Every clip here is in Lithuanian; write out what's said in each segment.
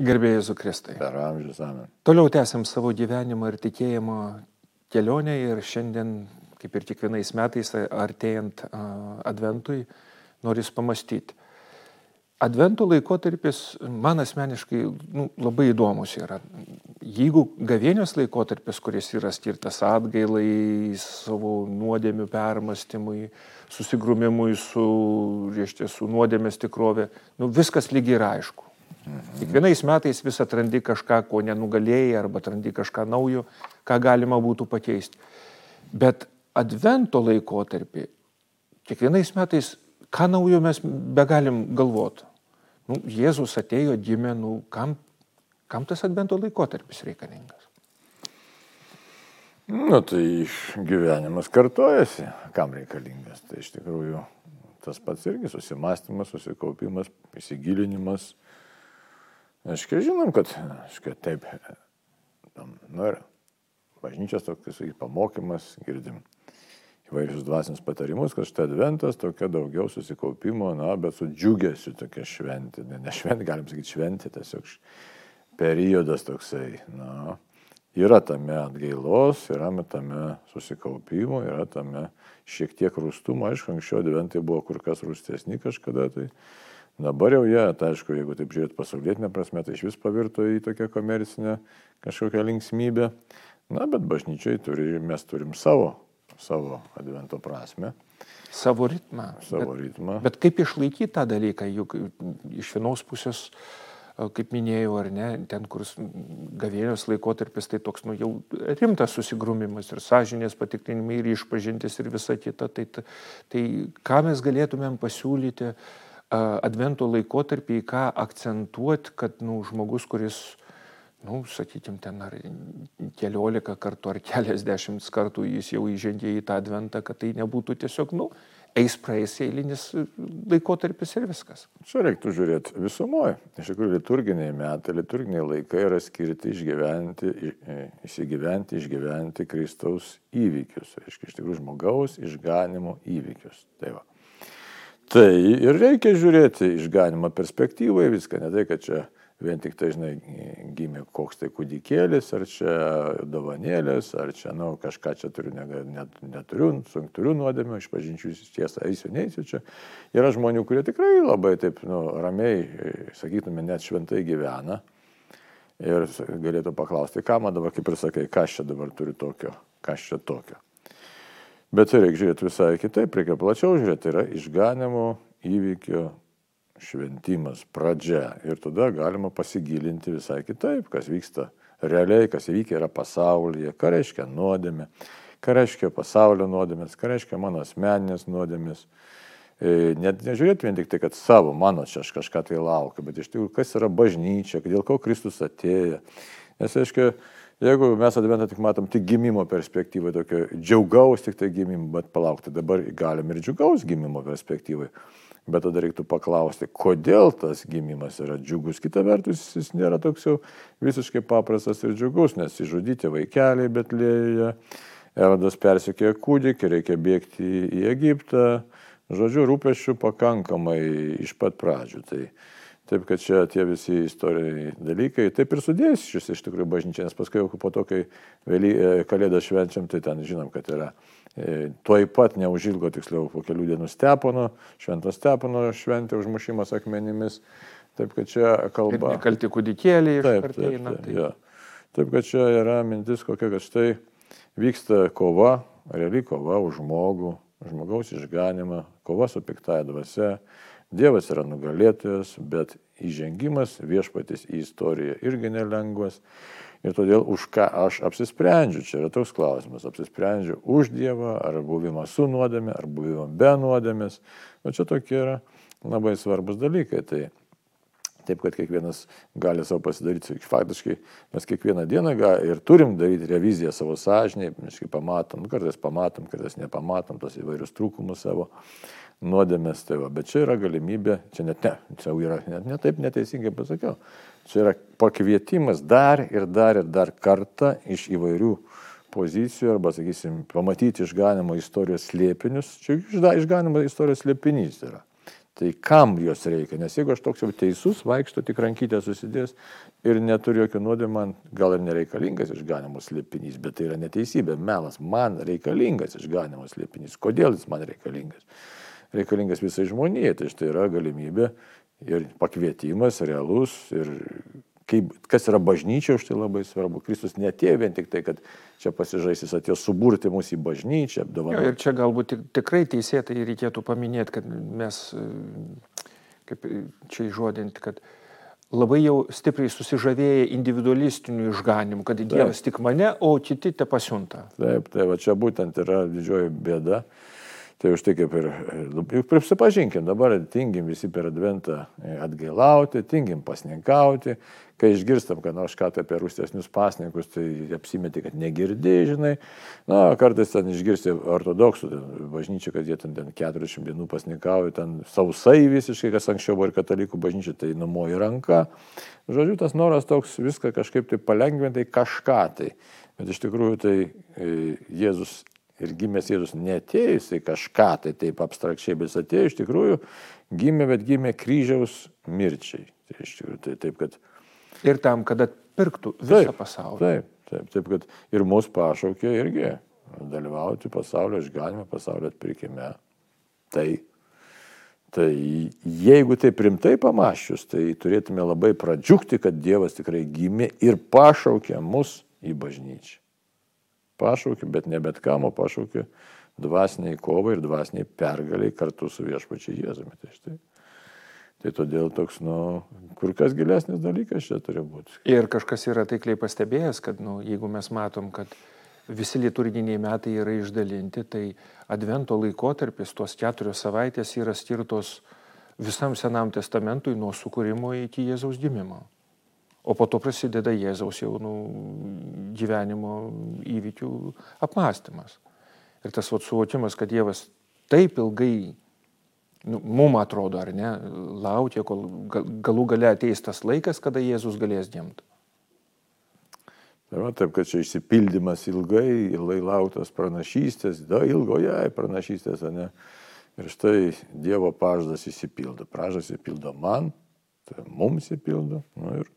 Gerbėjai Zukristai. Per amžius amen. Toliau tęsiam savo gyvenimo ir tikėjimo kelionę ir šiandien, kaip ir kiekvienais metais, artėjant adventui, noris pamastyti. Advento laikotarpis man asmeniškai nu, labai įdomus yra. Jeigu gavėnios laikotarpis, kuris yra skirtas atgailai, savo nuodėmių permastymui, susigrumimui su, reiškia, su nuodėmės tikrovė, nu, viskas lygiai yra aišku. Kiekvienais metais vis atrandi kažką, ko nenugalėjai, arba atrandi kažką naujo, ką galima būtų pakeisti. Bet advento laikotarpį, kiekvienais metais, ką naujo mes begalim galvoti. Nu, Jėzus atėjo, gimė, nu, kam, kam tas advento laikotarpis reikalingas? Nu, tai gyvenimas kartojasi, kam reikalingas. Tai iš tikrųjų tas pats irgi susimastymas, susikaupimas, įsigilinimas, Aiškiai žinom, kad, aiškiai, taip, nu ir bažnyčios toks, sakyt, pamokymas, girdim įvairius dvasinius patarimus, kad štai adventas tokia daugiau susikaupimo, na, bet su džiugesiu tokia šventė, ne, ne šventė, galim sakyti šventė, tiesiog periodas toksai, na, yra tame atgailos, yra tame susikaupimo, yra tame šiek tiek rūstumo, aišku, anksčiau adventai buvo kur kas rūstesni kažkada, tai Dabar jau jie, tai aišku, jeigu taip žiūrėt pasaulietinę prasme, tai iš vis pavirto į tokią komercinę kažkokią linksmybę. Na, bet bažnyčiai turi, mes turim savo, savo advento prasme. Savo ritmą. Savo bet, ritmą. Bet kaip išlaikyti tą dalyką, juk iš vienos pusės, kaip minėjau, ar ne, ten, kur gavėjos laikotarpis, tai toks, nu, jau rimtas susigrumimas ir sąžinės patikrinimai ir išpažintis ir visa kita. Tai, tai, ką mes galėtumėm pasiūlyti, uh, advento laikotarpį, į ką akcentuoti, kad nu, žmogus, kuris, nu, sakykime, ten ar keliolika kartų ar keliasdešimt kartų jis jau įžengė į tą adventą, kad tai nebūtų tiesiog, nu, eis praeis eilinis laikotarpis ir viskas. Čia reiktų žiūrėti visumoje. Iš tikrųjų, liturginiai metai, liturginiai laikai yra skirti išgyventi, įsigyventi, išgyventi Kristaus įvykius. Reiškia, iš tikrųjų, žmogaus išganimo įvykius. Tai va. Tai ir reikia žiūrėti išganimo perspektyvai viską, ne tai, kad čia vien tik tai, žinai, gimė koks tai kūdikėlis, ar čia dovanėlės, ar čia, na, nu, kažką čia turiu, ne, net, neturiu, turiu nuodėmę, išpažinčių tiesą, eisiu, neįsiu čia. Yra žmonių, kurie tikrai labai taip, nu, ramiai, sakytume, net šventai gyvena. Ir galėtų paklausti, ką man dabar, kaip ir sakai, kas čia dabar turi tokio, kas čia tokio. Bet tai reikia žiūrėti visai kitaip, reikia plačiau žiūrėti, tai yra išganimo įvykio šventimas, pradžia. Ir tada galima pasigilinti visai kitaip, kas vyksta realiai, kas įvykia yra pasaulyje, ką reiškia nuodėmė, ką reiškia pasaulio nuodėmės, ką reiškia mano asmeninės nuodėmės. E, net nežiūrėti vien tik tai, kad savo, mano čia aš kažką tai laukiu, bet iš tikrųjų, kas yra bažnyčia, dėl ko Kristus atėjo. Nes, aiškiai, Jeigu mes adventą tik matom tik gimimo perspektyvai, tokio džiaugaus tik tai gimimo, bet palaukti dabar galim ir džiaugaus gimimo perspektyvai. Bet tada reiktų paklausti, kodėl tas gimimas yra džiugus. Kita vertus, jis nėra toks jau visiškai paprastas ir džiugus, nes įžudyti vaikeliai Betlėje, Erodas persikėjo kūdikį, reikia bėgti į Egiptą. Žodžiu, rūpešių pakankamai iš pat pradžių. Tai Taip kad čia tie visi istoriniai dalykai, taip ir sudėjus šis iš tikrųjų bažnyčia, nes paskui po to, kai vėly, e, kalėdą švenčiam, tai ten žinom, kad yra e, tuoj pat neužilgo, tiksliau, po kelių dienų stepono, šventos stepono šventė užmušimas akmenimis. Taip kad čia kalba. Ir kalti kūdikėliai. Taip, taip, taip, taip, ja. taip kad čia yra mintis kokia, kad štai vyksta kova, reali kova už žmogų, žmogaus išganimą, kova su piktaja dvasia Dievas yra nugalėtojas, bet įžengimas viešpatis į istoriją irgi nelengvas. Ir todėl už ką aš apsisprendžiu, čia yra toks klausimas, apsisprendžiu už Dievą, ar buvimą su nuodėmė, ar buvimą be nuodėmės. O čia tokie yra labai svarbus dalykai. Tai taip, kad kiekvienas gali savo pasidaryti. Faktiškai mes kiekvieną dieną ir turim daryti reviziją savo sąžiniai, mes kaip pamatom, kartais pamatom, kartais nepamatom tos įvairius trūkumus savo nuodėmės, tai va, bet čia yra galimybė, čia net ne, čia yra net ne taip neteisingai pasakiau, čia yra pakvietimas dar ir dar ir dar kartą iš įvairių pozicijų arba, sakysim, pamatyti išganimo istorijos slėpinius, čia išganimo istorijos slėpinys yra. Tai kam jos reikia? Nes jeigu aš toks jau teisus, vaikšto tik rankytę susidės ir neturiu jokio nuodėmio, man gal ir nereikalingas išganimo slėpinys, bet tai yra neteisybė, melas, man reikalingas išganimo slėpinys. Kodėl jis man reikalingas? Reikalingas visai žmonijai, tai štai yra galimybė ir pakvietimas realus ir kaip, kas yra bažnyčia, už tai labai svarbu. Kristus netėjo vien tik tai, kad čia pasižaisis atėjo suburti mus į bažnyčią, apdovanoti. Ir čia galbūt tik, tikrai teisėtai reikėtų paminėti, kad mes, kaip čia įžodinti, kad labai jau stipriai susižavėję individualistiniu išganimu, kad Dievas tik mane, o kiti te pasiunta. Taip, tai va čia būtent yra didžioji bėda. Tai už tai kaip ir, juk prisipažinkim, dabar tingim visi per adventą atgailauti, tingim pasninkauti, kai išgirstam, kad nors ką tai apie rūstesnius pasninkus, tai apsimeti, kad negirdi, žinai. Na, kartais ten išgirsti ortodoksų bažnyčią, kad jie ten, ten 40 dienų pasninkauja, ten sausai visiškai, kas anksčiau buvo ir katalikų bažnyčia, tai numoji ranka. Žodžiu, tas noras toks viską kažkaip tai palengvinti, kažką tai. Bet iš tikrųjų tai e, Jėzus ir gimęs Jėzus netėjo jisai kažką tai taip abstrakčiai, bet jis atėjo iš tikrųjų, gimė, bet gimė kryžiaus mirčiai. Tai iš tikrųjų, tai taip, kad... Ir tam, kad atpirktų visą taip, pasaulį. Taip, taip, taip, kad ir mus pašaukė irgi dalyvauti pasaulio išganime, pasaulio atpirkime. Tai, tai jeigu tai primtai pamaščius, tai turėtume labai pradžiugti, kad Dievas tikrai gimė ir pašaukė mus į bažnyčią pašaukė, bet ne bet kam, o pašaukė dvasiniai kovai ir dvasiniai pergaliai kartu su viešpačiai Jėzumi. Tai, štai. tai todėl toks, nu, kur kas gilesnis dalykas čia turi būti. Ir kažkas yra taikliai pastebėjęs, kad, nu, jeigu mes matom, kad visi liturginiai metai yra išdalinti, tai advento laikotarpis, tos keturios savaitės yra skirtos visam Senam testamentui nuo sukūrimo iki Jėzaus gimimo. O po to prasideda Jėzaus jau nu, gyvenimo įvykių apmąstymas. Ir tas vat, suvokimas, kad Dievas taip ilgai, nu, mum atrodo, ar ne, laukia, kol galų gale ateis tas laikas, kada Jėzus galės gimti. Va, taip, kad čia išsipildymas ilgai, ilgai lauktas pranašystės, da ilgoje pranašystės, ne. Ir štai Dievo pažadas įsipildo. Pažadas įsipildo man, tai mums įpildo. Nu, ir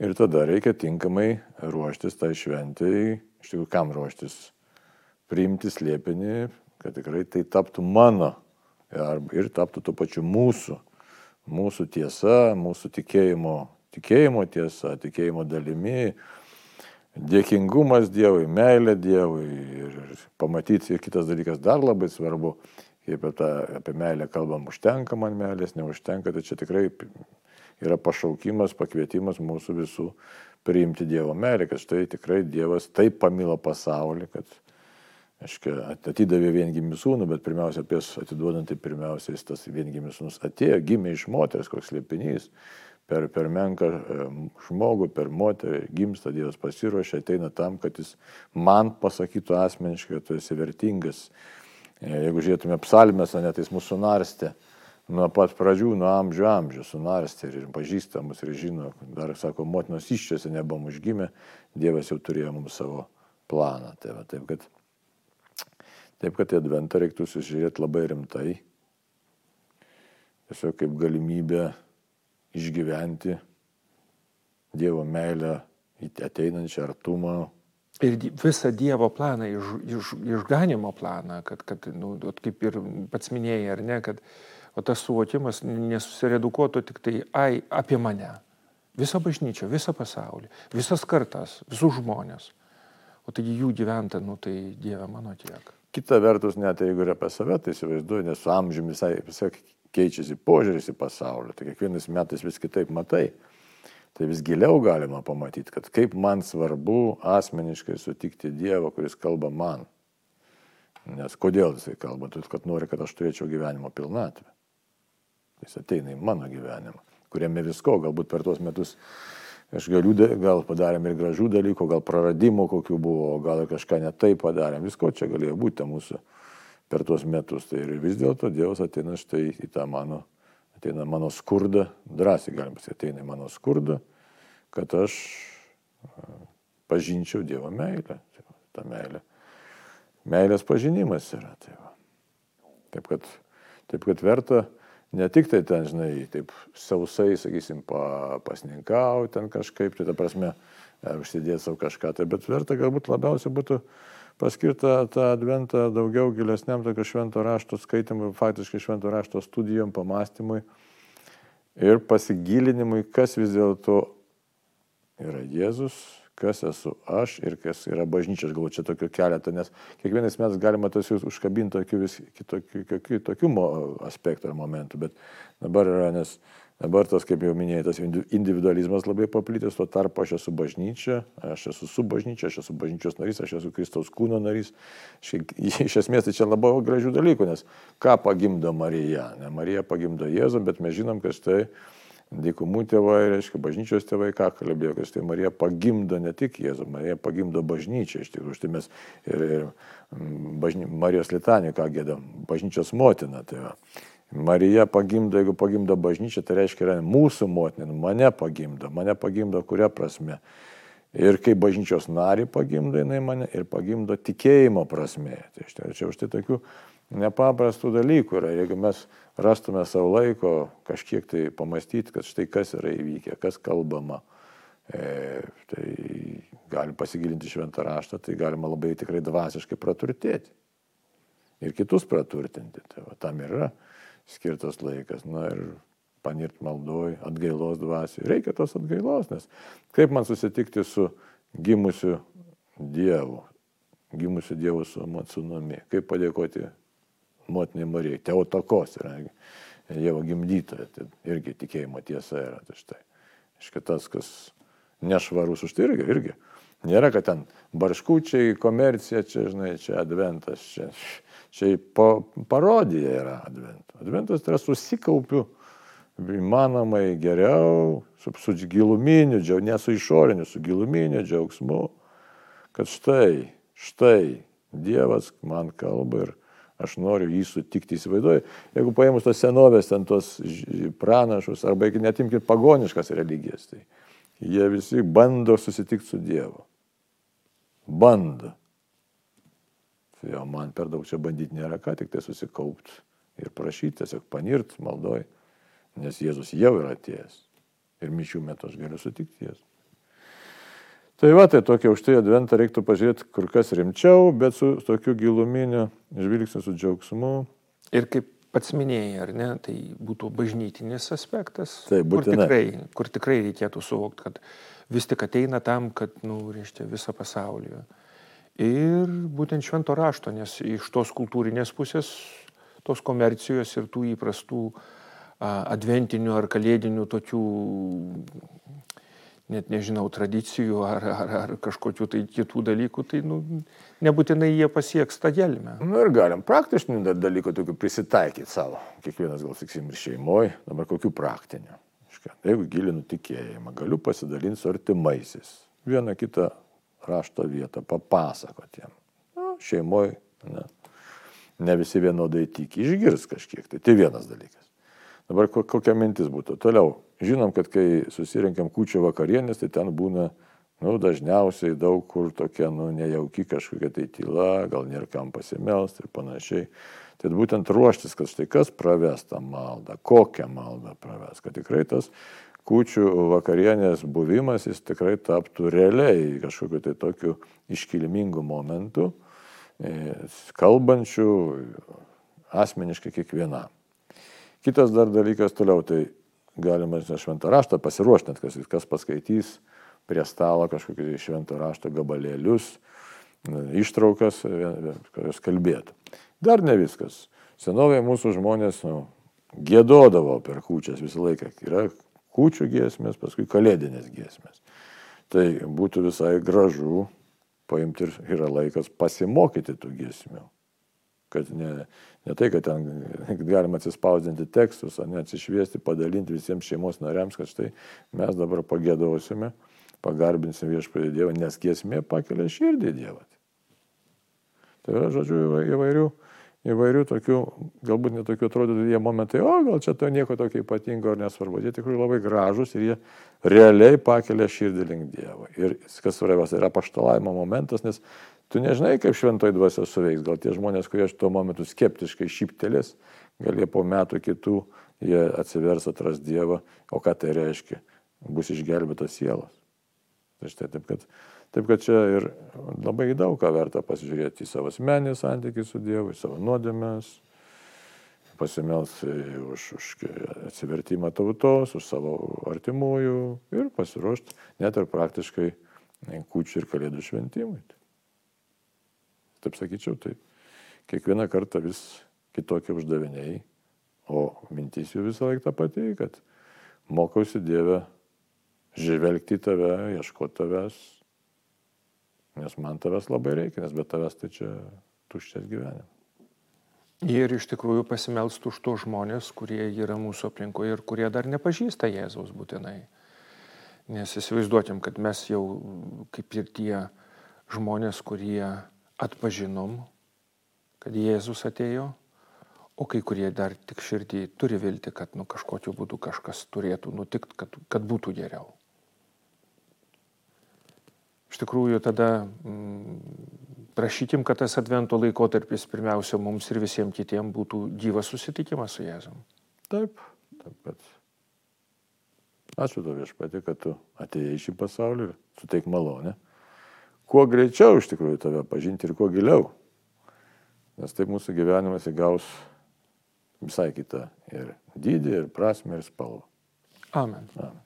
Ir tada reikia tinkamai ruoštis tai šventai, iš tikrųjų kam ruoštis, priimti slėpinį, kad tikrai tai taptų mano ir taptų tuo pačiu mūsų, mūsų tiesa, mūsų tikėjimo, tikėjimo tiesa, tikėjimo dalimi, dėkingumas Dievui, meilė Dievui ir pamatyti, ir kitas dalykas dar labai svarbu, kaip apie, tą, apie meilę kalbam, užtenka man meilės, neužtenka, tai čia tikrai yra pašaukimas, pakvietimas mūsų visų priimti Dievo meilę, kad štai tikrai Dievas taip pamilo pasaulį, kad aiškia, atidavė viengimį sūnų, bet pirmiausia, apie atiduodant, tai pirmiausia, jis tas viengimis sūnus atėjo, gimė iš moters, koks liepinys, per, per menką žmogų, per moterį gimsta Dievas pasiruošia, ateina tam, kad jis man pasakytų asmeniškai, kad tu esi vertingas. E, jeigu žiūrėtume psalmės, net tai jis mūsų narstė nuo pat pradžių, nuo amžių amžių sunarstė ir pažįsta mus ir žino, dar sako, motinos iščiose nebuvom užgimę, Dievas jau turėjo mums savo planą. Tai va, taip, kad, taip, kad į adventą reiktų susižiūrėti labai rimtai, tiesiog kaip galimybę išgyventi Dievo meilę, ateinančią artumą. Ir visą Dievo planą, iš, iš, išganimo planą, kad, kad nu, kaip ir pats minėjai, ar ne, kad o tas suvokimas nesusiredukuotų tik tai, ai, apie mane. Visą bažnyčią, visą pasaulį, visas kartas, visus žmonės. O taigi jų gyventa, nu tai Dieve mano tiek. Kita vertus, net jeigu ir apie save, tai įsivaizduoju, nes su amžiumi visai, visai keičiasi požiūris į pasaulį, tai kiekvienais metais vis kitaip matai. Tai vis giliau galima pamatyti, kad kaip man svarbu asmeniškai sutikti Dievą, kuris kalba man. Nes kodėl jisai kalba? Todėl, kad nori, kad aš turėčiau gyvenimo pilnatvę. Jis ateina į mano gyvenimą, kuriame visko, galbūt per tuos metus aš galiu, gal padarėm ir gražių dalykų, gal praradimų kokių buvo, gal kažką netai padarėm, visko čia galėjo būti mūsų per tuos metus. Tai ir vis dėlto Dievas ateina štai į tą mano, ateina mano skurdą, drąsiai galim pasakyti, ateina į mano skurdą, kad aš pažinčiau Dievo meilę. Tai ta meilė. Meilės pažinimas yra. Tai va. taip, kad, taip kad verta ne tik tai ten, žinai, taip sausai, sakysim, pa, pasninkauti ten kažkaip, tai ta prasme, ar užsidėti savo kažką, tai bet verta galbūt labiausiai būtų paskirta tą adventą daugiau gilesniam tokio švento rašto skaitimui, faktiškai švento rašto studijom, pamastymui ir pasigilinimui, kas vis dėlto yra Jėzus, kas esu aš ir kas yra bažnyčia, aš galvoju, čia tokių keletą, nes kiekvienais metais galima tos jūs užkabinti tokių vis kitokių, kitokių, tokių aspektų ar momentų, bet dabar yra, nes dabar tas, kaip jau minėjai, tas individualizmas labai paplitęs, tuo tarpu aš esu bažnyčia, aš esu su bažnyčia, aš esu bažnyčios narys, aš esu Kristaus kūno narys. Iš esmės tai čia labai gražių dalykų, nes ką pagimdo Marija? Ne, Marija pagimdo Jėzų, bet mes žinom, kad štai Dykumų tėvai, reiškia, bažnyčios tėvai, ką kalbėjo, kad štai Marija pagimdo ne tik Jėzų, Marija pagimdo bažnyčią, iš tikrųjų, štai mes ir, ir mm, bažny, Marijos litanį, ką gėdam, bažnyčios motina. Tai va. Marija pagimdo, jeigu pagimdo bažnyčią, tai reiškia, yra mūsų motina, mane pagimdo, mane pagimdo kuria prasme. Ir kai bažnyčios narį pagimdo jinai mane ir pagimdo tikėjimo prasme. Tai štai, čia už tai tokių nepaprastų dalykų yra. Jeigu mes rastume savo laiko kažkiek tai pamastyti, kad štai kas yra įvykę, kas kalbama, e, tai galim pasigilinti šventą raštą, tai galima labai tikrai dvasiškai praturtėti. Ir kitus praturtinti. Tai va, tam yra skirtas laikas. Na ir panirt maldoj, atgailos dvasiai. Reikia tos atgailos, nes kaip man susitikti su gimusiu Dievu, gimusiu Dievu su Matsūnami, kaip padėkoti motinai Marijai, Teotokos yra Dievo gimdytoja, tai irgi tikėjimo tiesa yra. Tai štai, iškia tas, kas nešvarus už tai irgi, irgi. Nėra, kad ten barškučiai, komercija, čia, žinai, čia adventas, čia, čia pa, parodija yra adventas. Adventas tai yra susikaupiu įmanomai geriau, su, su giluminiu, ne su išoriniu, su giluminiu džiaugsmu, kad štai, štai Dievas man kalba ir aš noriu jį sutikti, įsivaizduoju, jeigu paėmus tos senovės, ten tos pranašus, arba netimkit pagoniškas religijas, tai jie visi bando susitikti su Dievu. Bando. Tai jo, man per daug čia bandyti nėra ką, tik tai susikaupti ir prašyti, tiesiog panirt maldoj, nes Jėzus jau yra atėjęs. Ir mišių metu aš galiu sutikti Jėzų. Tai va, tai tokia už tai adventą reiktų pažiūrėti kur kas rimčiau, bet su tokiu giluminiu žvilgsniu, su džiaugsmu. Ir kaip pats minėjai, ar ne, tai būtų bažnytinis aspektas, tai kur tikrai, kur tikrai reikėtų suvokti, kad vis tik ateina tam, kad, nu, reiškia, visą pasaulį. Ir būtent švento rašto, nes iš tos kultūrinės pusės, tos komercijos ir tų įprastų adventinių ar kalėdinių tokių net nežinau, tradicijų ar, ar, ar kažkokių tai kitų dalykų, tai nu, nebūtinai jie pasieks tą gelmę. Na nu ir galim praktinių dalykų tokių prisitaikyti savo. Kiekvienas gal saksim ir šeimoje, dabar kokių praktinių. Jeigu gilinu tikėjimą, galiu pasidalinti su artimaisiais. Vieną kitą rašto vietą papasakoti jam. Nu, šeimoje ne, ne visi vienodai tiki, išgirs kažkiek. Tai tai vienas dalykas. Dabar kokia mintis būtų toliau Žinom, kad kai susirinkam kūčio vakarienės, tai ten būna, nu, dažniausiai daug kur tokia, nu, nejauki kažkokia tai tyla, gal nėra kam pasimelsti ir panašiai. Tai būtent ruoštis, kad štai kas praves tą maldą, kokią maldą praves, kad tikrai tas kūčių vakarienės buvimas jis tikrai taptų realiai kažkokiu tai tokiu iškilmingu momentu, e, kalbančių asmeniškai kiekvienam. Kitas dar dalykas toliau, tai galima šventą raštą pasiruošti, net kas, kas paskaitys prie stalo kažkokius šventą rašto gabalėlius, ištraukas, kas kalbėtų. Dar ne viskas. Senovėje mūsų žmonės nu, gėdodavo per kūčias visą laiką. Yra kūčių giesmės, paskui kalėdinės giesmės. Tai būtų visai gražu paimti ir yra laikas pasimokyti tų giesmių. Kad ne, Ne tai, kad ten galima atsispausdinti tekstus, o ne atsišviesti, padalinti visiems šeimos nariams, kad štai mes dabar pagėdausime, pagarbinsim viešpatį Dievą, nes giesmė pakelia širdį Dievą. Tai yra, žodžiu, įvairių, įvairių tokių, galbūt netokių atrodytų jie momentai, o gal čia to nieko tokio ypatingo ar nesvarbu. Jie tikrai labai gražus ir jie realiai pakelia širdį link Dievo. Ir kas svarbiausia, yra paštalavimo momentas, nes Tu nežinai, kaip šventoji dvasia suveiks. Gal tie žmonės, kurie tuo momentu skeptiškai šyptelės, gal jie po metų kitų jie atsivers atras Dievą, o ką tai reiškia? Bus išgelbėtos sielos. Tai štai taip, kad, taip, kad čia ir labai daug ką verta pasižiūrėti į savo asmenį santykį su Dievu, į savo nuodėmės, pasimels už, už atsivertimą tautos, už savo artimųjų ir pasiruošti net ir praktiškai kūčių ir kalėdų šventimui. Taip sakyčiau, tai kiekvieną kartą vis kitokie uždaviniai, o mintis jų visą laiką ta pati, kad mokausi Dievę žvelgti į tave, ieškoti tavęs, nes man tavęs labai reikia, nes be tavęs tai čia tuščias gyvenimas. Ir iš tikrųjų pasimelstų už to žmonės, kurie yra mūsų aplinkoje ir kurie dar nepažįsta Jėzaus būtinai. Nes įsivaizduotim, kad mes jau kaip ir tie žmonės, kurie atpažinom, kad Jėzus atėjo, o kai kurie dar tik širdį turi vilti, kad nu, kažkokiu būdu kažkas turėtų nutikti, kad, kad būtų geriau. Iš tikrųjų, tada mm, prašykim, kad tas advento laikotarpis pirmiausia mums ir visiems kitiems būtų gyvas susitikimas su Jėzum. Taip, taip pat. Ačiū tau viešpatį, kad tu atėjai į šį pasaulį ir suteik malonę. Kuo greičiau iš tikrųjų tave pažinti ir kuo giliau. Nes taip mūsų gyvenimas įgaus visai kitą ir dydį, ir prasme, ir spalvą. Amen. Amen.